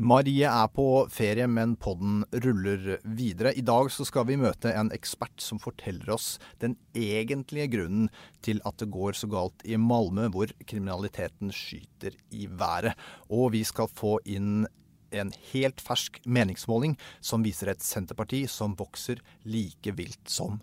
Marie er på ferie, men podden ruller videre. I dag skal vi møte en ekspert som forteller oss den egentlige grunnen til at det går så galt i Malmö, hvor kriminaliteten skyter i været. Og vi skal få inn en helt fersk meningsmåling som viser et Senterparti som vokser like vilt som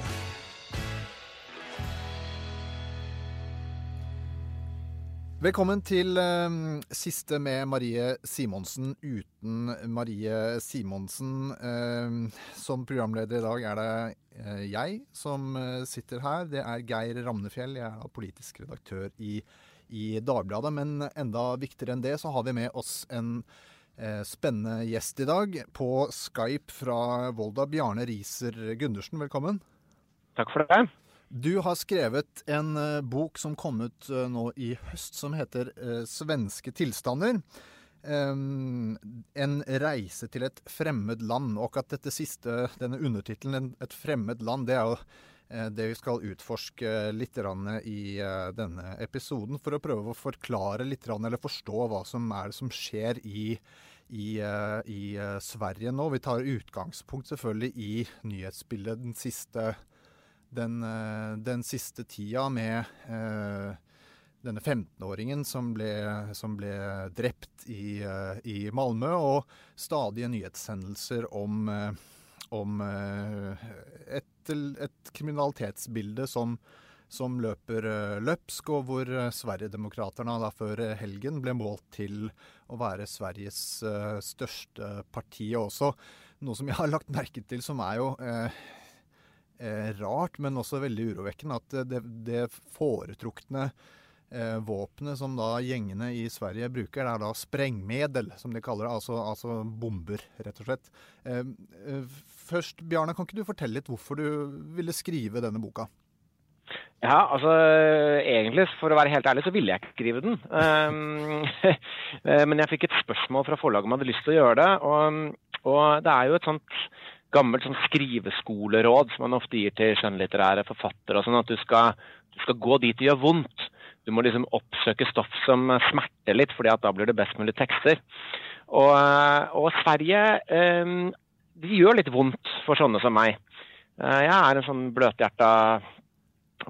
Velkommen til eh, siste med Marie Simonsen uten Marie Simonsen. Eh, som programleder i dag er det eh, jeg som eh, sitter her. Det er Geir Ramnefjell, jeg er politisk redaktør i, i Dagbladet. Men enda viktigere enn det så har vi med oss en eh, spennende gjest i dag. På Skype fra Volda, Bjarne Riser Gundersen, velkommen. Takk for det. Du har skrevet en eh, bok som kom ut eh, nå i høst, som heter eh, 'Svenske tilstander'. Um, en reise til et fremmed land. Og at dette siste, denne undertittelen, 'Et fremmed land', det er jo det vi skal utforske litt i denne episoden. For å prøve å forklare litt, eller forstå hva som er det som skjer i, i, i Sverige nå. Vi tar utgangspunkt selvfølgelig i nyhetsbildet den siste den, eh, den siste tida med eh, denne 15-åringen som, som ble drept i, eh, i Malmö, og stadige nyhetshendelser om, om et, et kriminalitetsbilde som, som løper løpsk, og hvor Sverigedemokraterna da før helgen ble målt til å være Sveriges største parti. Og også noe som jeg har lagt merke til, som er jo eh, eh, rart, men også veldig urovekkende, at det, det foretrukne eh, våpenet som da gjengene i Sverige bruker, det er da sprengmedel, som de kaller det. Altså, altså bomber, rett og slett. Eh, eh, først, Bjarne, kan ikke du fortelle litt hvorfor du ville skrive denne boka? Ja, altså egentlig, for å være helt ærlig, så ville jeg ikke skrive den. Um, eh, men jeg fikk et spørsmål fra forlaget om jeg hadde lyst til å gjøre det. Og, og det er jo et sånt gammelt sånn skriveskoleråd som man ofte gir til skjønnlitterære forfattere. sånn At du skal, du skal gå dit det gjør vondt. Du må liksom oppsøke stoff som smerter litt, fordi da blir det best mulig tekster. Og, og Sverige eh, de gjør litt vondt for sånne som meg. Eh, jeg er en sånn bløthjerta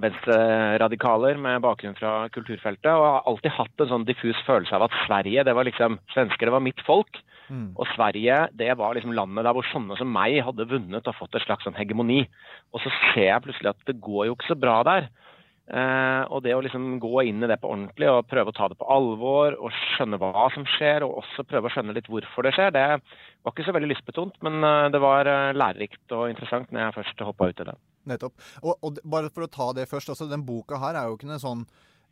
venstreradikaler med bakgrunn fra kulturfeltet, og har alltid hatt en sånn diffus følelse av at Sverige, det var liksom Svensker, det var mitt folk. Mm. Og Sverige det var liksom landet der hvor sånne som meg hadde vunnet og fått et slags sånn hegemoni. Og så ser jeg plutselig at det går jo ikke så bra der. Eh, og det å liksom gå inn i det på ordentlig og prøve å ta det på alvor og skjønne hva som skjer, og også prøve å skjønne litt hvorfor det skjer, det var ikke så veldig lystbetont, men eh, det var eh, lærerikt og interessant når jeg først hoppa ut i det. Nettopp. Og, og bare for å ta det først, altså den boka her er jo ikke noe sånn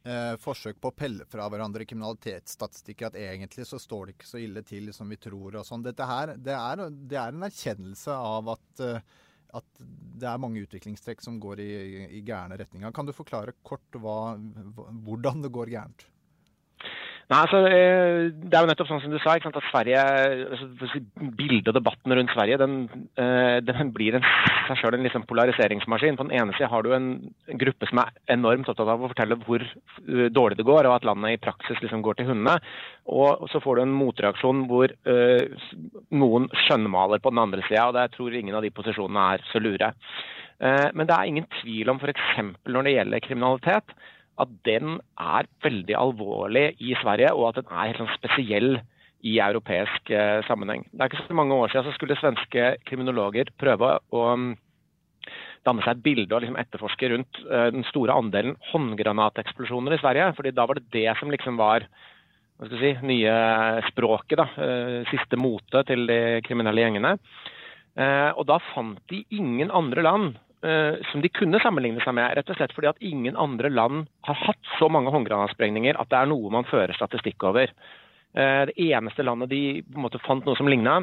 eh, forsøk på å pelle fra hverandre kriminalitetsstatistikker, at egentlig så står det ikke så ille til som vi tror og sånn. Dette her, det er, det er en erkjennelse av at, eh, at det er mange utviklingstrekk som går i, i gærne retninger. Kan du forklare kort hva, hvordan det går gærent? Nei, altså, eh, Det er jo nettopp sånn som du sa, ikke sant, at Sverige, altså, bildet og debatten rundt Sverige den, eh, den blir en, seg sjøl en liksom polariseringsmaskin. På den ene siden har du en gruppe som er enormt opptatt av å fortelle hvor eh, dårlig det går, og at landet i praksis liksom går til hundene. Og så får du en motreaksjon hvor uh, noen skjønnmaler på den andre sida, og jeg tror ingen av de posisjonene er så lure. Uh, Men det er ingen tvil om f.eks. når det gjelder kriminalitet, at den er veldig alvorlig i Sverige, og at den er helt sånn spesiell i europeisk eh, sammenheng. Det er ikke så mange år siden så skulle svenske kriminologer prøve å mm, danne seg et bilde og liksom etterforske rundt eh, den store andelen håndgranateksplosjoner i Sverige. fordi da var det det som liksom var hva skal si, nye språket, da, eh, siste mote til de kriminelle gjengene. Og da fant de ingen andre land som de kunne sammenligne seg med, rett og slett fordi at ingen andre land har hatt så mange håndgranatsprengninger at det er noe man fører statistikk over. Eh, det eneste landet de på en måte fant noe som ligna,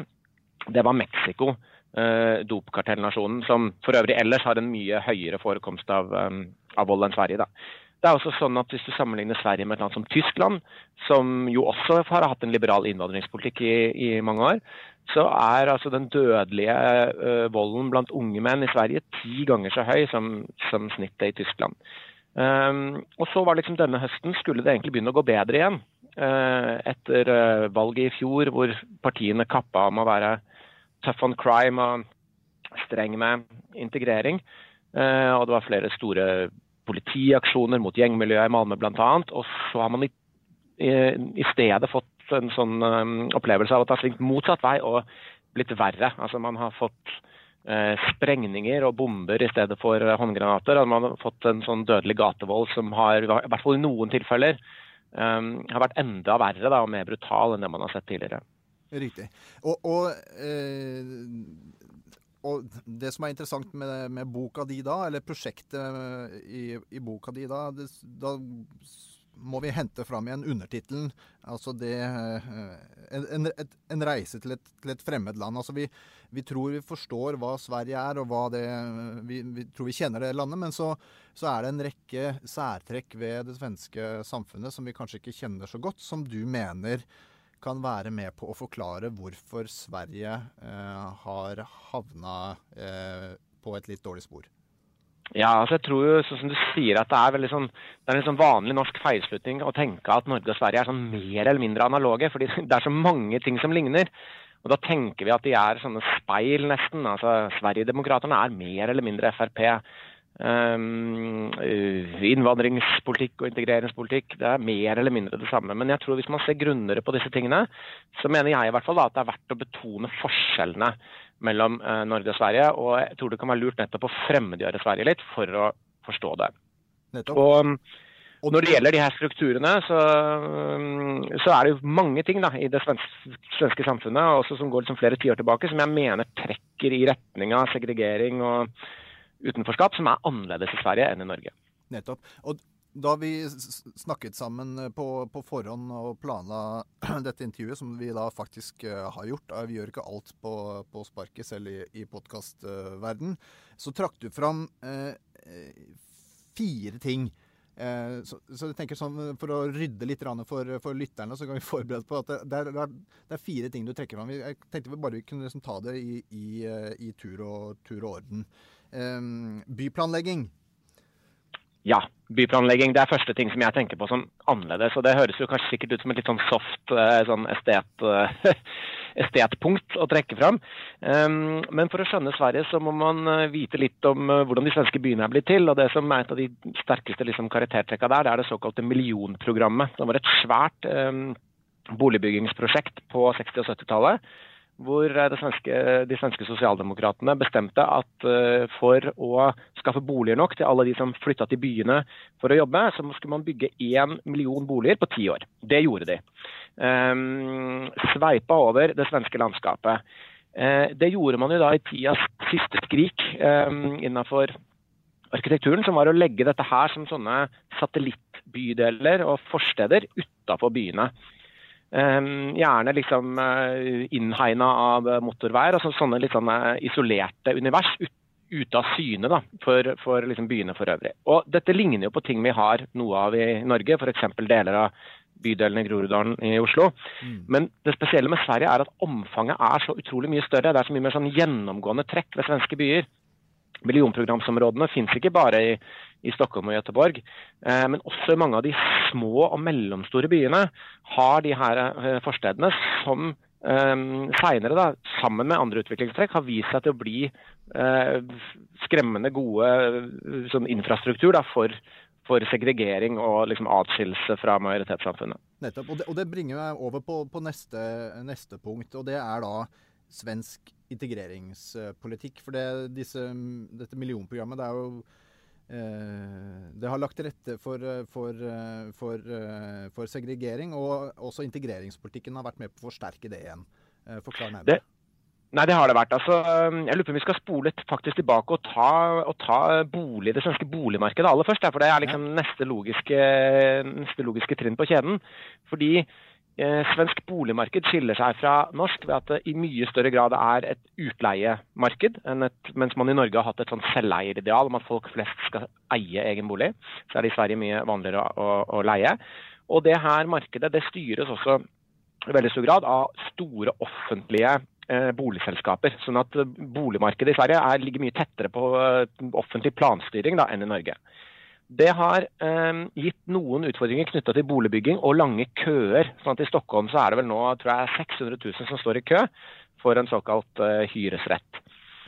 det var Mexico. Eh, dopkartellnasjonen, som for øvrig ellers har en mye høyere forekomst av, eh, av vold enn Sverige. Da. Det er også sånn at Hvis du sammenligner Sverige med et land som Tyskland, som jo også har hatt en liberal innvandringspolitikk i, i mange år, så er altså den dødelige uh, volden blant unge menn i Sverige ti ganger så høy som, som snittet i Tyskland. Um, og så var liksom denne høsten skulle det egentlig begynne å gå bedre igjen. Uh, etter uh, valget i fjor, hvor partiene kappa om å være tough on crime og streng med integrering. og det var flere store politiaksjoner mot gjengmiljøet i Malmö bl.a. Og så har man i, i, stedet fått en sånn um, opplevelse av at det har svingt motsatt vei og blitt verre. Altså Man har fått uh, sprengninger og bomber i stedet for uh, håndgranater. Man har fått en sånn dødelig gatevold som har, i hvert fall i noen tilfeller, um, har vært enda verre da, og mer brutal enn det man har sett tidligere. Riktig. Og, og eh, og det som er interessant med, med, boka di da, eller prosjektet i, i boka di da, det, da må vi hente fram igjen undertittelen. Altså det en, en, en reise til et, til et, fremmed land. Altså vi, vi, tror vi forstår hva Sverige er, og hva det Vi, vi tror vi kjenner det landet, men så, så, er det en rekke særtrekk ved det svenske samfunnet som vi kanskje ikke kjenner så godt, som du mener kan være med på å forklare hvorfor Sverige eh, har havna eh, på et litt dårlig spor. Ja, altså jeg tror jo, sånn som du sier, at det er, sånn, det er en sånn vanlig norsk feilslutning å tenke at Norge og Sverige er sånn mer eller mindre analoge. fordi det er så mange ting som ligner. Og da tenker vi at de er sånne speil, nesten. altså Sverigedemokraterna er mer eller mindre Frp. Um, innvandringspolitikk og integreringspolitikk. Det er mer eller mindre det samme. Men jeg tror hvis man ser grunnere på disse tingene, så mener jeg i hvert fall da, at det er verdt å betone forskjellene mellom uh, Norge og Sverige. Og jeg tror det kan være lurt nettopp å fremmedgjøre Sverige litt for å forstå det. Nettopp. Og, og når det gjelder de her strukturene, så, så, er det jo mange ting da, i det svenske, svenske samfunnet også som går liksom flere tiår tilbake, som jeg mener trekker i retning av segregering og utenforskap som er annerledes i Sverige enn i Norge. Nettopp. Og da vi snakket sammen eh, på, på, forhånd og planla dette intervjuet, som vi da faktisk uh, har gjort uh, Vi gjør ikke alt på, på sparket selv i, i podkastverden. Så trakk du fram fire ting. Så, så, jeg tenker sånn, For å rydde litt for, for lytterne, så kan vi forberede på at det, det, er, det, er, fire ting du trekker fram. Jeg tenkte vi bare kunne liksom ta det i, i, i tur, og, tur og orden. Ehm, byplanlegging. Ja, byplanlegging. Det er første ting som jeg tenker på som annerledes. og Det høres jo kanskje sikkert ut som et litt sånn soft eh, sånn estet, eh, estetpunkt å trekke fram. Um, men for å skjønne Sverige, så må man eh, vite litt om hvordan de svenske byene er blitt til. og Det som er et av de sterkeste liksom, karaktertrekka der, det er det såkalte millionprogrammet. Det var et svært um, boligbyggingsprosjekt på 60- og 70-tallet hvor eh, svenske, de svenske sosialdemokratene bestemte at uh, for å skaffe boliger nok til alle de som flytta til byene for å jobbe, så skulle man bygge én million boliger på ti år. Det gjorde de. Um, sveipa over det svenske landskapet. Uh, det gjorde man jo da i tidas siste skrik um, innafor arkitekturen, som var å legge dette her som sånne satellittbydeler og forsteder utafor byene. Um, gjerne liksom uh, innhegna av motorveier. altså Sånne litt sånne isolerte univers ut, ute av syne da, for, for liksom byene for øvrig. Og Dette ligner jo på ting vi har noe av i Norge, f.eks. deler av bydelen i Groruddalen i Oslo. Mm. Men det spesielle med Sverige er at omfanget er så utrolig mye større. Det er så mye mer sånn gjennomgående trekk ved svenske byer. Millionprogramsområdene finnes ikke bare i, i Stockholm og Göteborg, eh, men også i mange av de små og mellomstore byene har de her eh, forstedene som eh, seinere, sammen med andre utviklingstrekk, har vist seg til å bli eh, skremmende gode eh, sånn infrastruktur da, for, for, segregering og liksom, atskillelse fra majoritetssamfunnet. Nettopp. Og det, og det bringer meg over på, på neste, neste punkt, og det er da svensk integreringspolitikk. For det, disse, dette millionprogrammet det er jo eh, det har lagt til rette for, for, for, for, segregering, og også integreringspolitikken har vært med på å forsterke det igjen. Eh, forklar nærmere. Nei, det har det vært. Altså, jeg lurer på om vi skal spole faktisk tilbake og ta, og ta bolig, det svenske boligmarkedet aller først. For det er liksom neste logiske, neste logiske trinn på kjeden. Fordi Eh, svensk boligmarked skiller seg fra norsk ved at det i mye større grad er et utleiemarked, et, mens man i Norge har hatt et selveierideal om at folk flest skal eie egen bolig. Så er det i Sverige mye vanligere å, å, å leie. Og det her markedet det styres også i veldig stor grad av store offentlige eh, boligselskaper. Sånn at boligmarkedet i Sverige er, ligger mye tettere på eh, offentlig planstyring da, enn i Norge. Det har eh, gitt noen utfordringer knytta til boligbygging og lange køer. sånn at I Stockholm så er det vel nå tror jeg, 600 000 som står i kø for en såkalt eh, hyresrett.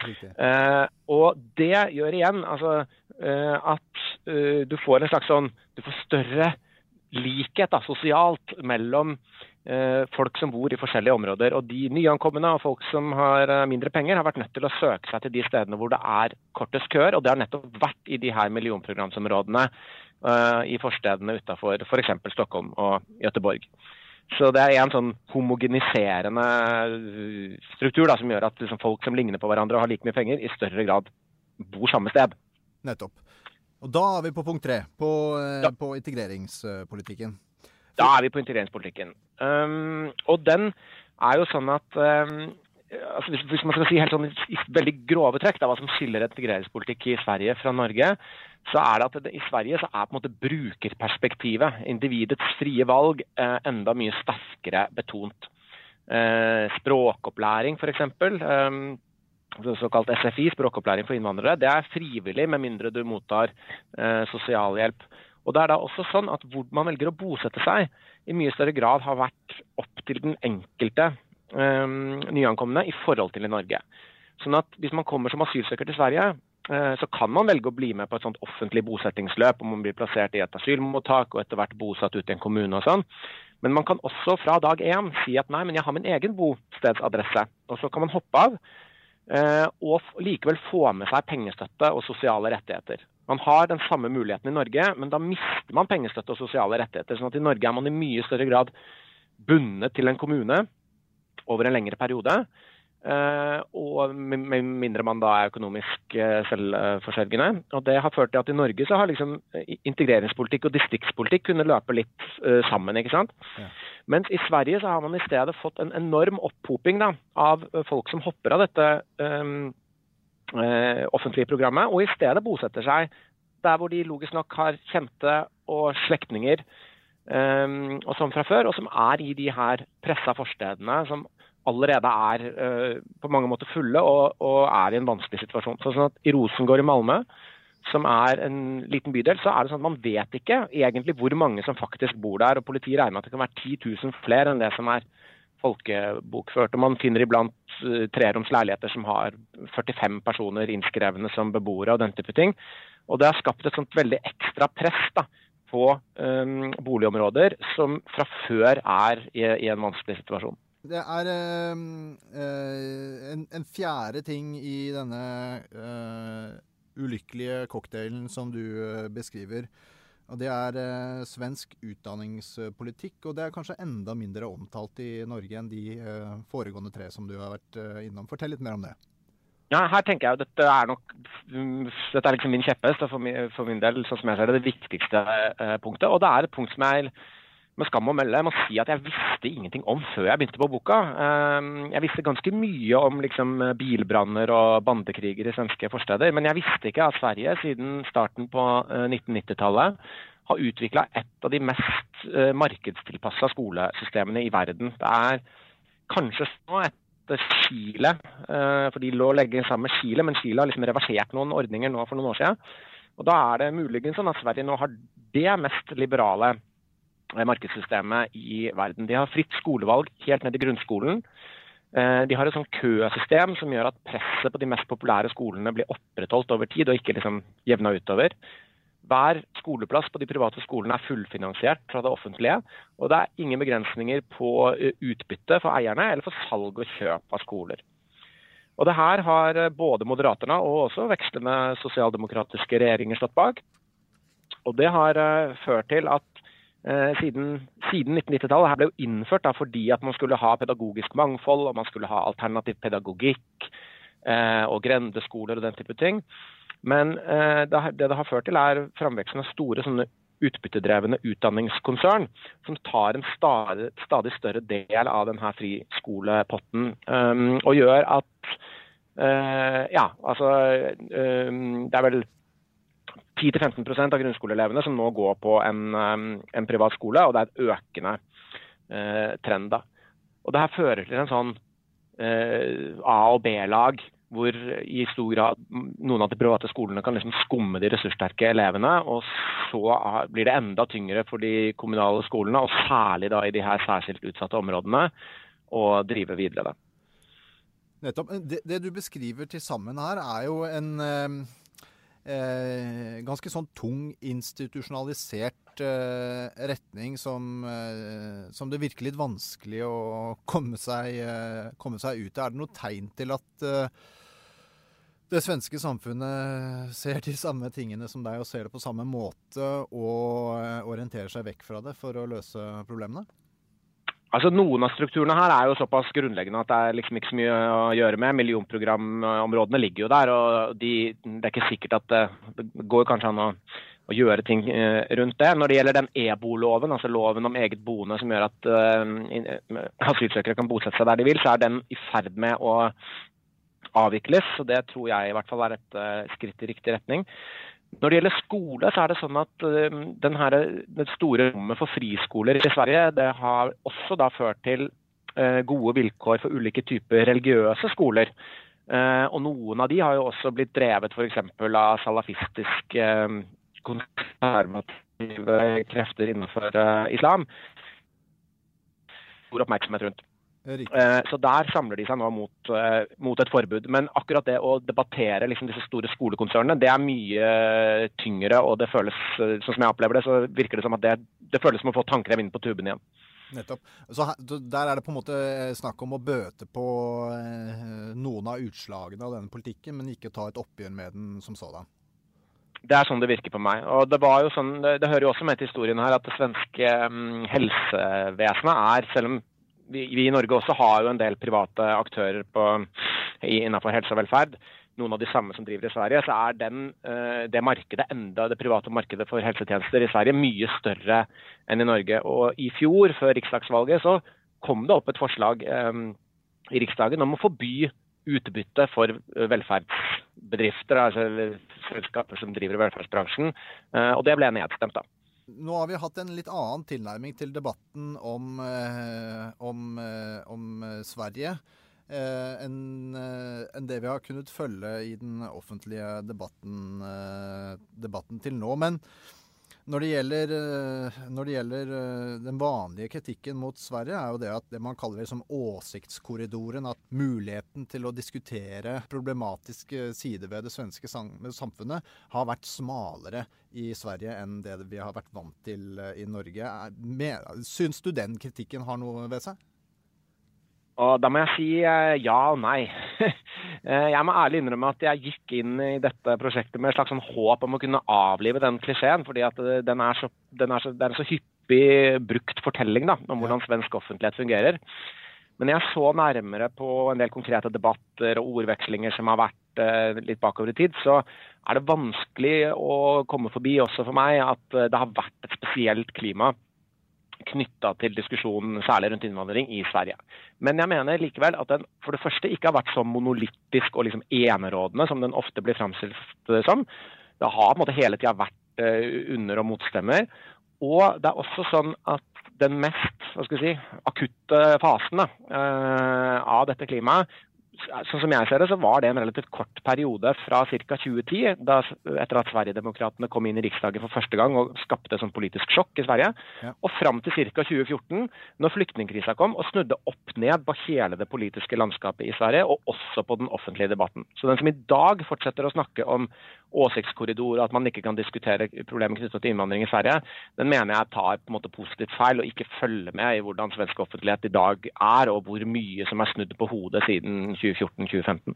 Eh, og det gjør igjen altså, eh, at eh, du får en slags sånn Du får større likhet da, sosialt mellom folk som bor i forskjellige områder. Og de nyankomne og folk som har eh, mindre penger, har vært nødt til å søke seg til de stedene hvor det er kortest køer. Og det har nettopp vært i de her millionprogramsområdene uh, i forstedene utafor f.eks. For Stockholm og Göteborg. Så det er en sånn homogeniserende struktur da, som gjør at liksom, folk som ligner på hverandre og har like mye penger, i større grad bor samme sted. Nettopp. Og da er vi på punkt tre, på, ja. på integreringspolitikken. Da er vi på integreringspolitikken. Um, og den er jo sånn at um, altså hvis, hvis, man skal si helt sånn i veldig grove trekk, hva som skiller integreringspolitikk i Sverige fra Norge, så er det at det, i Sverige så er på en måte brukerperspektivet, individets frie valg, eh, enda mye sterkere betont. Eh, språkopplæring, f.eks. Um, såkalt SFI, språkopplæring for innvandrere, det er frivillig med mindre du mottar eh, sosialhjelp. Og det er da også sånn at hvor man velger å bosette seg, i mye større grad har vært opp til den enkelte um, nyankomne i forhold til i Norge. Sånn at Hvis man kommer som asylsøker til Sverige, uh, så kan man velge å bli med på et sånt offentlig bosettingsløp, om man blir plassert i et asylmottak og etter hvert bosatt ute i en kommune og sånn. Men man kan også fra dag én si at nei, men jeg har min egen bostedsadresse. Og så kan man hoppe av uh, og likevel få med seg pengestøtte og sosiale rettigheter. Man har den samme muligheten i Norge, men da mister man pengestøtte og sosiale rettigheter. sånn at I Norge er man i mye større grad bundet til en kommune over en lengre periode. Uh, og med mindre man da er økonomisk uh, selvforsørgende. Og Det har ført til at i Norge så har liksom integreringspolitikk og distriktspolitikk kunnet løpe litt sammen. ikke sant? Ja. Mens i Sverige så har man i stedet fått en enorm opphoping da, av folk som hopper av dette um, eh, offentlige programmet, og i stedet bosetter seg der hvor de logisk nok har kjente og slektninger eh, og sånn fra før, og som er i de her pressa forstedene som allerede er eh, på mange måter fulle og, og, er i en vanskelig situasjon. Sånn at I Rosengård i Malmö, som er en liten bydel, så er det sånn at man vet ikke egentlig hvor mange som faktisk bor der. og Politiet regner med at det kan være 10 000 flere enn det som er folkebokført. og Man finner iblant uh, treroms leiligheter som har 45 personer innskrevne som beboere og den type ting. Og Det har skapt et sånt veldig ekstra press da, på um, boligområder som fra før er i, i en vanskelig situasjon. Det er øh, en, en, fjerde ting i denne øh, ulykkelige cocktailen som du beskriver. Og Det er eh, svensk utdanningspolitikk, og det er kanskje enda mindre omtalt i Norge enn de eh, foregående tre som du har vært eh, innom. Fortell litt mer om det. Ja, her tenker jeg at Dette er nok dette er liksom min kjepphest, for, for, min del sånn som jeg ser det, det viktigste eh, punktet. Og det er et punkt som jeg med skam å melde jeg må si at jeg visste ingenting om før jeg begynte på boka. Ehm, jeg visste ganske mye om liksom, bilbranner og bandekriger i svenske forsteder. Men jeg visste ikke at Sverige siden starten på 1990-tallet eh, har utvikla et av de mest uh, markedstilpassa skolesystemene i verden. Det er kanskje nå etter Chile, uh, for de lå legge sammen med Chile, men Chile har liksom reversert noen ordninger nå for noen år siden. Og Da er det muligens sånn at Sverige nå har det mest liberale Eh, markedssystemet i verden. De har fritt skolevalg helt ned i grunnskolen. Eh, de har et sånn køsystem som gjør at presset på de mest populære skolene blir opprettholdt over tid, og ikke liksom jevna utover. Hver skoleplass på de private skolene er fullfinansiert fra det offentlige. Og det er ingen begrensninger på eh, utbytte for eierne eller for salg og kjøp av skoler. Og det her har både Moderaterna og også vekslende sosialdemokratiske regjeringer stått bak. Og det har ført til at Eh, siden, siden 1990-tallet. Her ble jo innført da, fordi at man skulle ha pedagogisk mangfold, og man skulle ha alternativ pedagogikk eh, og grendeskoler og den type ting. Men eh, det, det, det har ført til, er framveksten av store sånne utbyttedrevne utdanningskonsern som tar en stadig, stadig større del av denne friskolepotten. Um, og gjør at uh, Ja, altså um, Det er vel 10-15% av grunnskoleelevene som nå går på en, um, en, privat skole, og det er et økende eh, trend. da. Og det her fører til en sånn eh, A- og B-lag hvor i stor grad noen av de private skolene kan liksom skumme de ressurssterke elevene. Og så blir det enda tyngre for de kommunale skolene, og særlig da i de her særskilt utsatte områdene, å drive videre. Nettopp. Det, det, du beskriver til sammen her, er jo en eh, eh ganske sånn tung, institusjonalisert eh, retning som, eh, som, det virker litt vanskelig å komme seg, eh, komme seg ut av. Er det noe tegn til at eh, det svenske samfunnet ser de samme tingene som deg og ser det på samme måte og orienterer seg vekk fra det for å løse problemene? Altså Noen av strukturene her er jo såpass grunnleggende at det er liksom ikke så mye å gjøre med. Millionprogramområdene ligger jo der, og de, det er ikke sikkert at det, det går kanskje an å, å, gjøre ting eh, rundt det. Når det gjelder den EBO-loven, altså loven om eget boende som gjør at uh, asylsøkere kan bosette seg der de vil, så er den i ferd med å avvikles. og Det tror jeg i hvert fall er et uh, skritt i riktig retning. Når det gjelder skole, så er det sånn at den her, det store rommet for friskoler i Sverige det har også da ført til uh, gode vilkår for ulike typer religiøse skoler. og Noen av de har jo også blitt drevet f.eks. av salafistiske konservative krefter innenfor islam. Stor oppmerksomhet rundt. Eh, så der samler de seg nå mot, eh, mot, et forbud. Men akkurat det å debattere liksom, disse store skolekonsernene, det er mye tyngre. Og det føles, eh, sånn som jeg opplever det, så virker det som at det, det føles som å få tanker inn på tuben igjen. Nettopp. Så Der er det på en måte snakk om å bøte på noen av utslagene av denne politikken, men ikke ta et oppgjør med den som sådan. Det er sånn det virker på meg. Og Det var jo sånn, det, det hører jo også med til historien her at det svenske um, helsevesenet er, selv om vi, i Norge også har jo en del private aktører på, innenfor helse og velferd. Noen av de samme som driver i Sverige. Så er den, eh, det markedet enda, det private markedet for helsetjenester i Sverige mye større enn i Norge. Og i fjor, før riksdagsvalget, så kom det opp et forslag um, i Riksdagen om å forby utbytte for velferdsbedrifter, altså selskaper som driver i velferdsbransjen. Uh, og det ble nedstemt, da. Nå har vi hatt en litt annen tilnærming til debatten om, eh, om, eh, om eh, Sverige enn en det vi har kunnet følge i den offentlige debatten, debatten til nå. Men når det, gjelder, eh, når det gjelder, eh, den vanlige kritikken mot Sverige, er jo det at det man kaller liksom som åsiktskorridoren, at muligheten til å diskutere problematiske sider ved det svenske samfunnet har vært smalere i Sverige enn det vi har vært vant til eh, i Norge. Syns du den kritikken har noe ved seg? Og da må jeg si ja og nei. Eh, jeg må ærlig innrømme at jeg gikk inn i dette prosjektet med et slags sånn håp om å kunne avlive den klisjeen. fordi at eh, den er så, den er så, det er en så hyppig brukt fortelling da, om hvordan svensk offentlighet fungerer. Men jeg så nærmere på en del konkrete debatter og ordvekslinger som har vært eh, litt bakover i tid, så er det vanskelig å komme forbi også for meg at det har vært et spesielt klima knytta til diskusjonen særlig rundt innvandring i Sverige. Men jeg mener likevel at den for det første ikke har vært så monolittisk og liksom enerådende som den ofte blir framstilt som. Det har på en måte hele tida vært uh, under- og motstemmer. Og det er også sånn at den mest si, akutte fasen uh, av dette klimaet sånn som jeg ser det, så var det en relativt kort periode fra ca. 2010, da, etter at Sverigedemokraterna kom inn i Riksdagen for første gang og skapte et sånn politisk sjokk i Sverige, ja. og fram til ca. 2014, når flyktningkrisa kom og snudde opp ned på hele det politiske landskapet i Sverige, og også på den offentlige debatten. Så den som i dag fortsetter å snakke om åsiktskorridor, og at man ikke kan diskutere problemer knyttet til innvandring i Sverige, den mener jeg tar på en måte positivt feil, og ikke følger med i hvordan svensk offentlighet i dag er, og hvor mye som er snudd på hodet siden 2014. 2014-2015.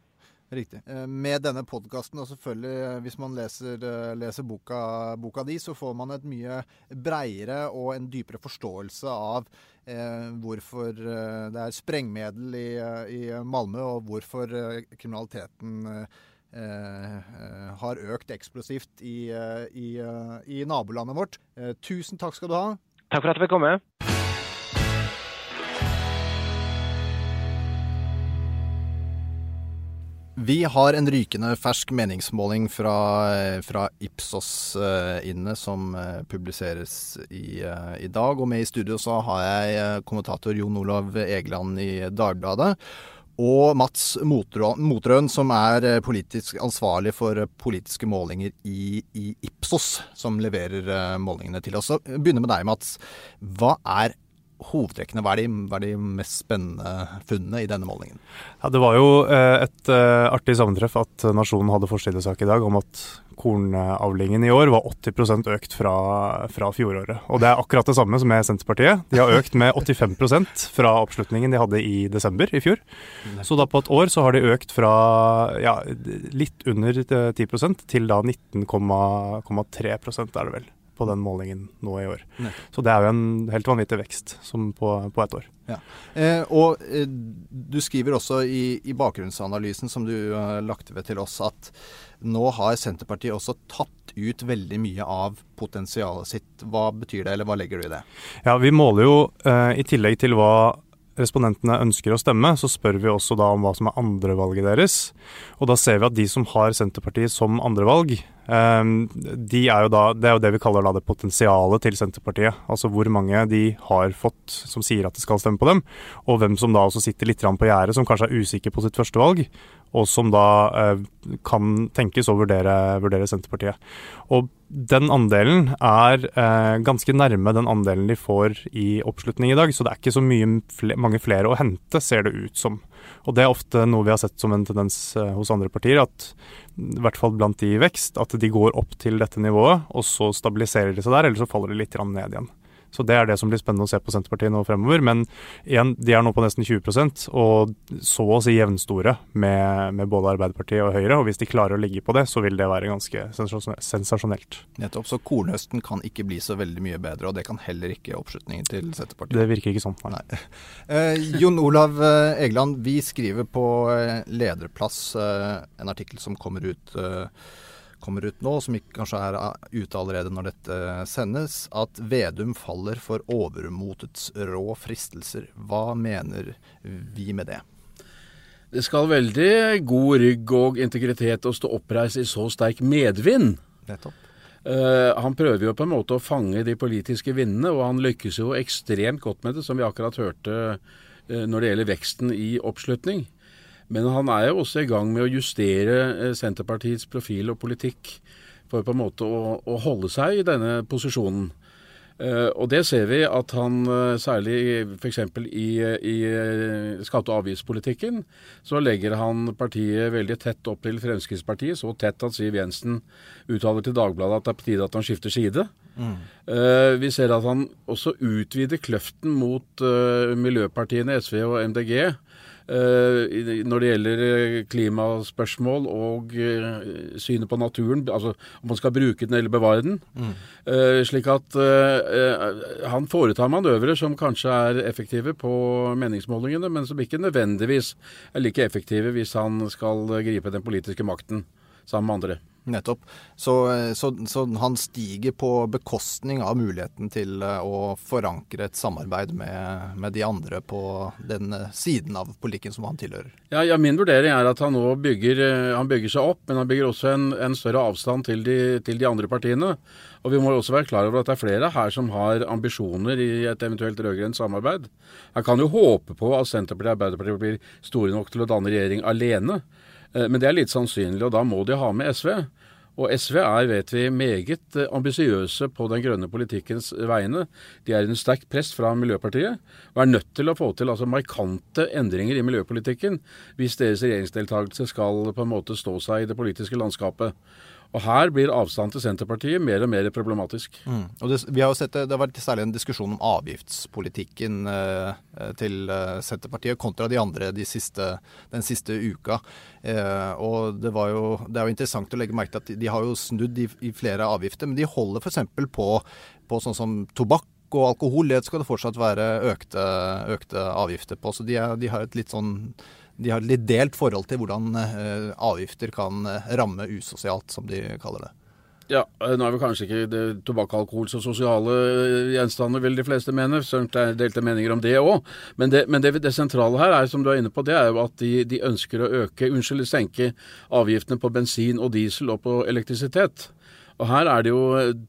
Riktig. Eh, med denne podkasten, og selvfølgelig eh, hvis man leser, eh, leser boka, boka, di, så får man et mye breiere og en dypere forståelse av eh, hvorfor det er sprengmiddel i, i, Malmö, og hvorfor kriminaliteten har økt eksplosivt i, i, i nabolandet vårt. Tusen takk skal du ha. Takk for at jeg fikk komme. Vi har en rykende fersk meningsmåling fra, fra Ipsos uh, inne, som uh, publiseres i, uh, i, dag. Og med i studio så har jeg kommentator Jon Olav Egeland i Dagbladet. Og Mats Motrøen, som er politisk ansvarlig for politiske målinger i, i Ipsos, som leverer målingene til oss. Så begynner med deg, Mats. Hva er hovedtrekkene? Hva er, de, hva er, de, mest spennende funnene i denne målingen? Ja, det var jo eh, et uh, artig sammentreff at Nasjonen hadde forsidesak i dag om at kornavlingen i år var 80% økt fra, fra, fjoråret. Og det er akkurat det samme som med Senterpartiet. De har økt med 85% fra oppslutningen de hadde i desember i fjor. Så da på et år så har de økt fra ja, litt under 10% til da 19,3 er det vel på den målingen nå i år. Nettopp. Så det er jo en helt vanvittig vekst på, på ett år. Ja. Eh, og eh, du skriver også i, i, bakgrunnsanalysen som du eh, lagte lagt ved til oss, at nå har Senterpartiet også tatt ut veldig mye av potensialet sitt. Hva betyr det, eller hva legger du i det? Ja, Vi måler jo eh, i tillegg til hva respondentene ønsker å stemme, så spør vi også da om hva som er andrevalget deres. Og da ser vi at de som har Senterpartiet som andrevalg, um, de er da, det er jo det vi kaller da det potensialet til Senterpartiet. Altså hvor mange de har fått som sier at de skal stemme på dem, og hvem som da også sitter litt på gjerdet, som kanskje er usikker på sitt første valg, og som da eh, kan tenkes å vurdere, vurdere, Senterpartiet. Og den andelen er eh, ganske nærme den andelen de får i oppslutning i dag, så det er ikke så mye, mange flere å hente, ser det ut som. Og det er ofte noe vi har sett som en tendens eh, hos andre partier, at i hvert fall blant de i vekst, at de går opp til dette nivået, og så stabiliserer de seg der, eller så faller de litt ned igjen. Så det er det som blir spennende å se på Senterpartiet nå fremover. Men igjen, de er nå på nesten 20% og så å si jevnstore med, med, både Arbeiderpartiet og Høyre. Og hvis de klarer å ligge på det, så vil det være ganske sensasjonelt. Nettopp. Så kornhøsten kan ikke bli så veldig mye bedre, og det kan heller ikke oppslutningen til Senterpartiet? Det virker ikke sånn, nei. nei. Eh, Jon Olav eh, Egeland, vi skriver på eh, lederplass eh, en artikkel som kommer ut eh, kommer ut nå, som ikke kanskje er uh, ute allerede når dette sendes, at Vedum faller for overmotets rå fristelser. Hva mener vi med det? Det skal veldig god rygg og integritet å stå oppreist i så sterk medvind. Nettopp. Uh, han prøver jo på en måte å fange de politiske vindene, og han lykkes jo ekstremt godt med det, som vi akkurat hørte uh, når det gjelder veksten i oppslutning. Men han er jo også i gang med å justere eh, Senterpartiets profil og politikk for på en måte å, å holde seg i denne posisjonen. Uh, og det ser vi at han uh, særlig f.eks. i, i skatte- og avgiftspolitikken, så legger han partiet veldig tett opp til Fremskrittspartiet. Så tett at Siv Jensen uttaler til Dagbladet at det er på tide at han skifter side. Mm. Vi ser at han også utvider kløften mot miljøpartiene SV og MDG Eh, når det gjelder eh, klimaspørsmål og eh, synet på naturen, altså om man skal bruke den eller bevare den. Mm. Slik at han foretar manøvrer som kanskje er effektive på meningsmålingene, men som ikke nødvendigvis er like effektive hvis han skal gripe den politiske makten sammen med andre. Nettopp. Så, så, så, han stiger på bekostning av muligheten til eh, å forankre et samarbeid med, med de andre på den eh, siden av politikken som han tilhører? Ja, ja, Min vurdering er at han nå bygger, eh, han bygger seg opp, men han bygger også en, en større avstand til de, til de, andre partiene. Og Vi må også være klar over at det er flere her som har ambisjoner i et eventuelt rød-grønt samarbeid. Han kan jo håpe på at Senterpartiet og Arbeiderpartiet blir store nok til å danne regjering alene. Eh, men det er litt sannsynlig, og da må de ha med SV. Og SV er, vet vi, meget eh, ambisiøse på den grønne politikkens vegne. De er under sterkt press fra Miljøpartiet, og er nødt til å få til altså, markante endringer i miljøpolitikken hvis deres regjeringsdeltakelse skal på en måte stå seg i det politiske landskapet. Og Her blir avstanden til Senterpartiet mer og mer problematisk. Mm. Og det, vi har jo sett det, det har vært særlig en diskusjon om avgiftspolitikken eh, til eh, Senterpartiet kontra de andre de siste, den siste uka. Eh, og det, jo, det, er jo interessant å legge merke til at de, de har jo snudd i, i flere avgifter, men de holder f.eks. på, på sånn som tobakk og alkohol det skal det fortsatt være økte, økte avgifter på. Så de, er, de, har et litt sånn de har et litt delt forhold til hvordan eh, avgifter kan eh, ramme usosialt, som de kaller det. Ja, eh, nå er vel kanskje ikke tobakk, alkohol så sosiale gjenstander, vil de fleste mene. Sønt er delte meninger om det òg. Men, det, men det, det, sentrale her, er, som du er inne på, det er jo at de, de ønsker å øke, unnskyld, senke avgiftene på bensin og diesel og på elektrisitet. Og her er det jo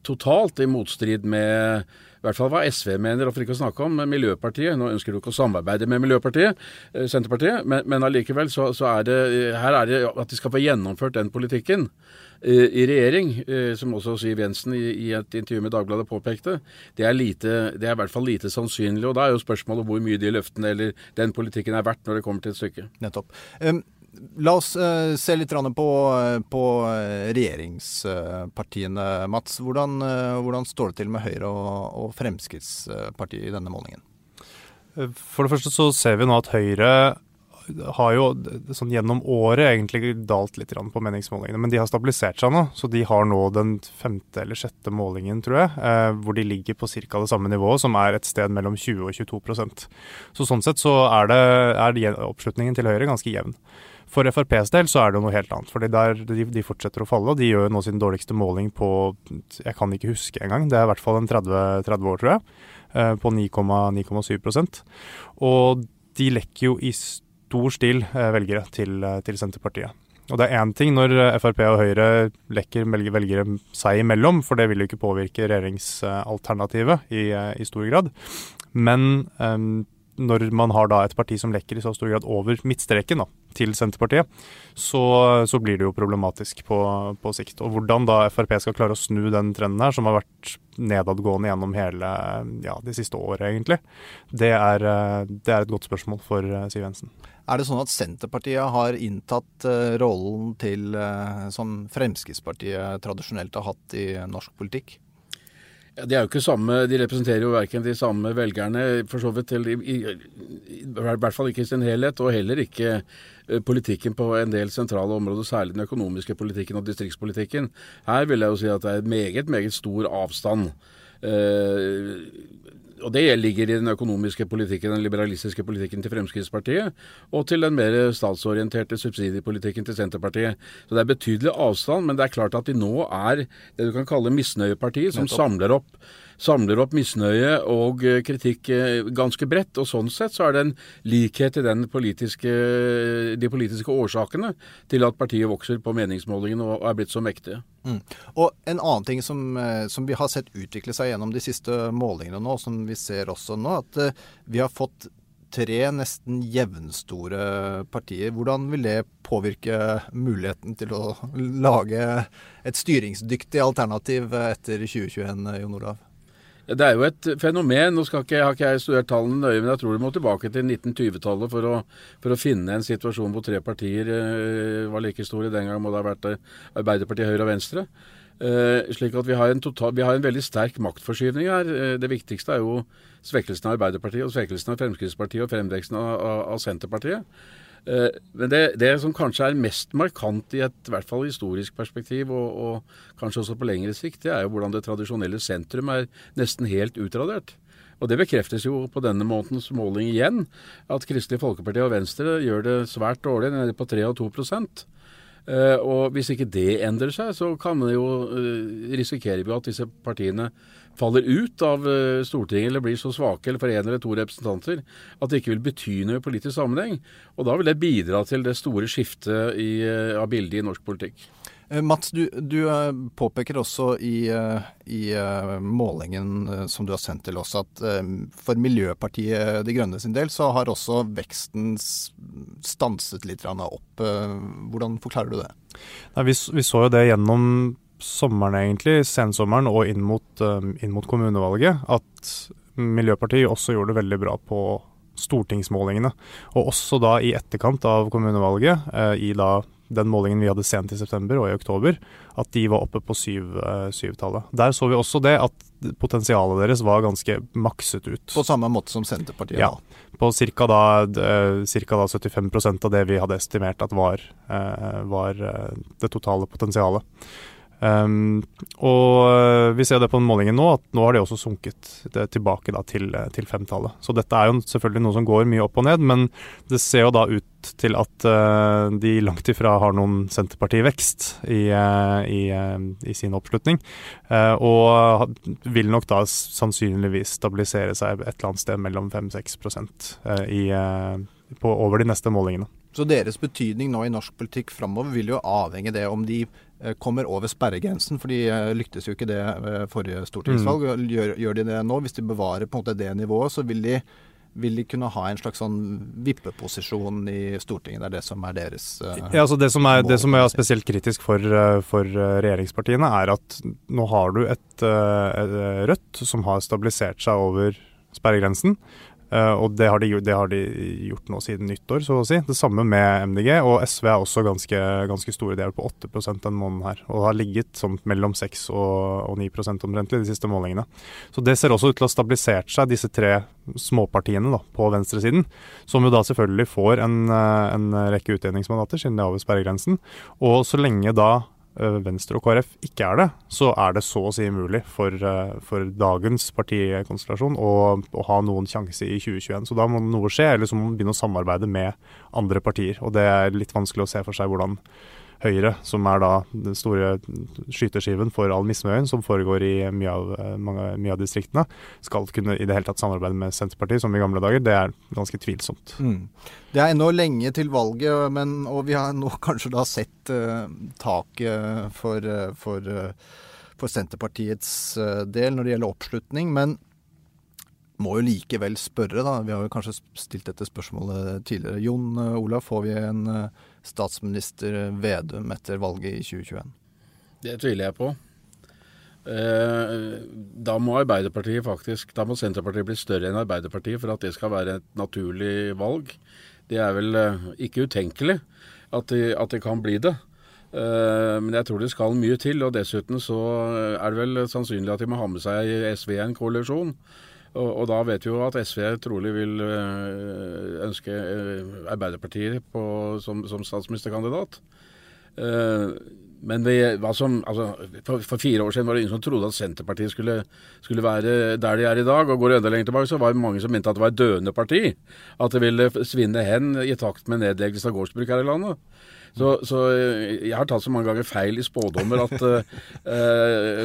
totalt i motstrid med i hvert fall hva SV mener, og for ikke å snakke om Miljøpartiet. Nå ønsker du ikke å samarbeide med Miljøpartiet, eh, Senterpartiet, men, men allikevel så, så, er det her er det at de skal få gjennomført den politikken eh, i regjering, eh, som også Siv Jensen i, et intervju med Dagbladet påpekte, det er, lite, det er i hvert fall lite sannsynlig. og Da er jo spørsmålet hvor mye de løftene eller den politikken er verdt når det kommer til et stykke. Nettopp. Um, La oss uh, se litt på, på, regjeringspartiene. Mats, hvordan, hvordan, står det til med Høyre og, og, Fremskrittspartiet i denne målingen? For det første så ser vi nå at Høyre har jo sånn gjennom året egentlig dalt litt på meningsmålingene, men de har stabilisert seg nå. Så de har nå den femte eller sjette målingen, tror jeg, eh, hvor de ligger på ca. det samme nivået, som er et sted mellom 20 og 22% Så sånn sett så er, det, er oppslutningen til Høyre ganske jevn. For FrPs del så er det jo noe helt annet. fordi de, de, fortsetter å falle. og De gjør nå sin dårligste måling på jeg kan ikke huske engang, det er i hvert fall en 30, 30 år, tror jeg. Eh, på 9,7% Og de lekker jo i stor stil eh, velgere til, eh, til Senterpartiet. Og det er én ting når Frp og Høyre lekker velgere seg imellom, for det vil jo ikke påvirke regjeringsalternativet i, i stor grad. Men um, når man har da et parti som lekker i så stor grad over midtstreken da, til Senterpartiet, så, så, blir det jo problematisk på, på, sikt. Og hvordan da Frp skal klare å snu den trenden her, som har vært nedadgående gjennom hele ja, de siste året, egentlig, det er, det er, et godt spørsmål for eh, Siv Jensen. Er det sånn at Senterpartiet har inntatt uh, rollen til uh, som Fremskrittspartiet tradisjonelt har hatt i norsk politikk? Ja, de er jo ikke samme, de representerer jo verken de samme velgerne, for så vidt, i, i, i, hvert fall ikke i sin helhet, og heller ikke uh, politikken på en del sentrale områder, særlig den økonomiske politikken og distriktspolitikken. Her vil jeg jo si at det er meget, meget stor avstand. Uh, og det ligger i den økonomiske politikken, den liberalistiske politikken til Fremskrittspartiet, og til den mer statsorienterte subsidiepolitikken til Senterpartiet. Så det er betydelig avstand, men det er klart at de nå er det du kan kalle misnøyepartiet, som samler opp samler opp misnøye og eh, kritikk eh, ganske bredt. Og sånn sett så er det en likhet i politiske, de politiske årsakene til at partiet vokser på meningsmålingene og er blitt så mektige. Mm. Og En annen ting som, eh, som, vi har sett utvikle seg gjennom de siste målingene nå, som vi ser også nå, at vi har fått tre nesten jevnstore partier. Hvordan vil det påvirke muligheten til å lage et styringsdyktig alternativ etter 2021, Jon Olav? Det er jo et fenomen. Nå ikke, har ikke jeg studert tallene nøye, men jeg tror du må tilbake til 1920-tallet for, for, å finne en situasjon hvor tre partier eh, var like store. Den gang må det ha vært Arbeiderpartiet, Høyre og Venstre. Uh, slik at vi har, total, vi har, en veldig sterk maktforskyvning her. Uh, det viktigste er jo svekkelsen av Arbeiderpartiet og svekkelsen av Fremskrittspartiet og fremveksten av, av, av Senterpartiet. Eh, men det, det, som kanskje er mest markant i et hvert fall historisk perspektiv, og, og kanskje også på lengre sikt, det er jo hvordan det tradisjonelle sentrum er nesten helt utradert. Og Det bekreftes jo på denne månedens måling igjen, at Kristelig Folkeparti og Venstre gjør det svært dårlig, nede på 3 og 2 Uh, og Hvis ikke det endrer seg, så kan man jo uh, risikerer vi at disse partiene faller ut av uh, Stortinget eller blir så svake eller for én eller to representanter at det ikke vil bety noe i politisk sammenheng. Og Da vil det bidra til det store skiftet i, av bildet i norsk politikk. Eh, Mats, du, du, eh, påpeker også i, eh, i, målingen som du har sendt til oss, at for Miljøpartiet De Grønne sin del så har også veksten stanset litt opp. Hvordan forklarer du det? Nei, vi, vi, så jo det gjennom sommeren, egentlig, sensommeren og inn mot, inn mot kommunevalget, at Miljøpartiet også gjorde det veldig bra på stortingsmålingene. Og også da i etterkant av kommunevalget, i da den målingen vi hadde sent i september og i oktober, at de var oppe på syv, uh, syvtallet. Der så vi også det at potensialet deres var ganske makset ut. På samme måte som Senterpartiet? Ja. På ca. Da, da 75% av det vi hadde estimert at var, var det totale potensialet. Um, og eh, vi ser det på den målingen nå, at nå har det også sunket tilbake da, til, eh, til femtallet. Så dette er jo selvfølgelig noe som går mye opp og ned, men det ser jo da ut til at uh, de langt ifra har noen Senterparti-vekst i, uh, i, uh, i, sin oppslutning. og vil nok da sannsynligvis stabilisere seg et eller annet sted mellom 5-6 over de neste målingene. Så deres betydning nå i norsk politikk framover vil jo avhenge det om de kommer over sperregrensen, for de eh, lyktes jo ikke det ved forrige stortingsvalg. Mm. Gjør, gjør, de det nå? Hvis de bevarer på en måte det nivået, så vil de, vil de kunne ha en slags sånn vippeposisjon i Stortinget? Det er det som er deres uh, ja, altså det, som er, det som er spesielt kritisk for, for, regjeringspartiene, er at nå har du et, et Rødt som har stabilisert seg over sperregrensen. Uh, og det har, de, det har, de, gjort nå siden nyttår, så å si. Det samme med MDG. Og SV er også ganske, ganske store. De er på 8% den måneden her. Og har ligget sånn mellom 6 og, og 9% omtrentlig de siste målingene. Så det ser også ut til å ha stabilisert seg, disse tre småpartiene da, på venstresiden. Som jo da selvfølgelig får en, eh, en rekke utjevningsmandater, siden de er over sperregrensen. Og så lenge da Eh, Venstre og KrF ikke er det, så er det så å si umulig for, eh, for dagens partikonstellasjon å, å, ha noen sjanse i 2021. Så da må noe skje, eller så må man begynne å samarbeide med andre partier. Og det er litt vanskelig å se for seg hvordan Høyre, som er da den store skyteskiven for all misnøyen som foregår i mye av, eh, mange, mye av, distriktene, skal kunne i det hele tatt samarbeide med Senterpartiet som i gamle dager, det er ganske tvilsomt. Mm. Det er ennå lenge til valget, men, og vi har nå kanskje da sett uh, taket for, uh, for, uh, for Senterpartiets del når det gjelder oppslutning. men må jo likevel spørre, da. Vi har jo kanskje stilt dette spørsmålet tidligere. Jon Olav, får vi en statsminister Vedum etter valget i 2021? Det tviler jeg på. Eh, da må Arbeiderpartiet faktisk, da må Senterpartiet bli større enn Arbeiderpartiet for at det skal være et naturlig valg. Det er vel eh, ikke utenkelig at det, at det kan bli det. Eh, men jeg tror det skal mye til. Og dessuten så er det vel sannsynlig at de må ha med seg SV i en koalisjon. Og, og, da vet vi jo at SV trolig vil øh, ønske øh, Arbeiderpartiet på, som, som, statsministerkandidat. Uh, men vi, som, altså, for, for, fire år siden var det ingen som trodde at Senterpartiet skulle, skulle, være der de er i dag. Og går enda lenger tilbake, så var det mange som mente at det var et døende parti. At det ville svinne hen i takt med nedleggelse av gårdsbruk her i landet. Så, så, eh, jeg har tatt så mange ganger feil i spådommer at uh,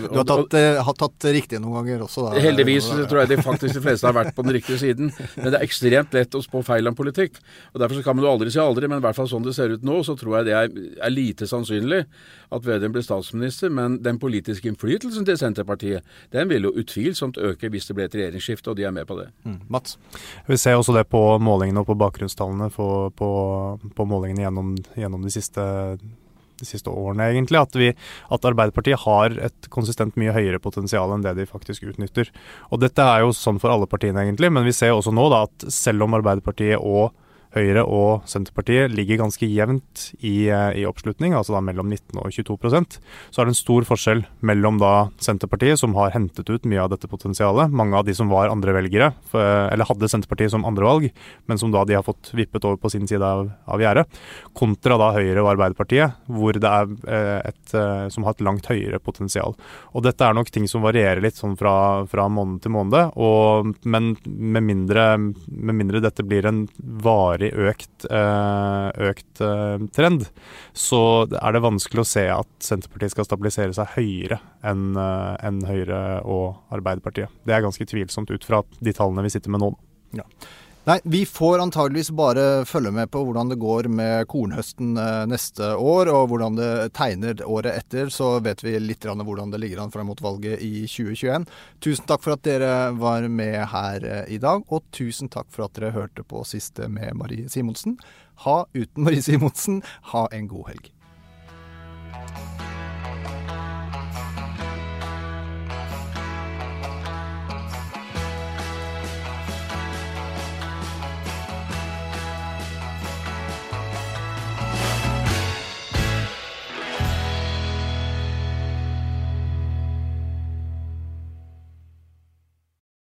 Du har tatt, uh, har tatt riktig noen ganger også? Da. Heldigvis tror jeg de faktisk de fleste har vært på den riktige siden. Men det er ekstremt lett å spå feil om politikk. og Derfor så kan man jo aldri si aldri, men i hvert fall sånn det ser ut nå, så tror jeg det er, er lite sannsynlig at Vedum blir statsminister. Men den politiske innflytelsen til Senterpartiet, den vil jo utvilsomt øke hvis det blir et regjeringsskifte, og de er med på det. Mm. Mats? Vi ser også det på målingene og på bakgrunnstallene på, på, på målingene gjennom, gjennom de siste siste, de siste årene, egentlig. At, vi, at, Arbeiderpartiet har et konsistent mye høyere potensial enn det de faktisk utnytter. Og dette er jo sånn for alle partiene, egentlig. Men vi ser også nå da at selv om Arbeiderpartiet og Høyre og Senterpartiet ligger ganske jevnt i, eh, i, oppslutning, altså da mellom 19 og 22% Så er det en stor forskjell mellom da Senterpartiet, som har hentet ut mye av dette potensialet, mange av de som var andrevelgere, eller hadde Senterpartiet som andrevalg, men som da de har fått vippet over på sin side av, av gjerdet, kontra da Høyre og Arbeiderpartiet, hvor det er eh, et, eh, som har et langt høyere potensial. Og dette er nok ting som varierer litt sånn fra, fra måned til måned, og, men med mindre, med mindre dette blir en varig varig økt, eh, økt eh, trend, så er det vanskelig å se at Senterpartiet skal stabilisere seg høyere enn eh, en Høyre og Arbeiderpartiet. Det er ganske tvilsomt ut fra de tallene vi sitter med nå. Ja. Nei, vi får antageligvis bare følge med på hvordan det går med kornhøsten neste år, og hvordan det tegner året etter. Så vet vi litt hvordan det ligger an fram mot valget i 2021. Tusen takk for at dere var med her i dag, og tusen takk for at dere hørte på siste med Marie Simonsen. Ha uten Marie Simonsen, ha en god helg.